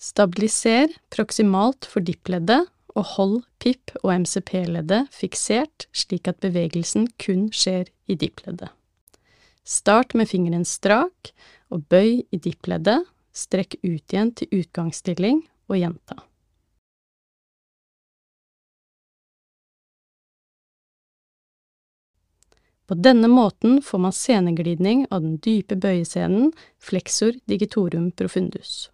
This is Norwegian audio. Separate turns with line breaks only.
Stabiliser proksimalt for dippleddet, og hold PIP og MCP-leddet fiksert slik at bevegelsen kun skjer i dippleddet. Start med fingeren strak, og bøy i dippleddet, strekk ut igjen til utgangsstilling, og gjenta. På denne måten får man seneglidning av den dype bøyescenen flexor digitorum profundus.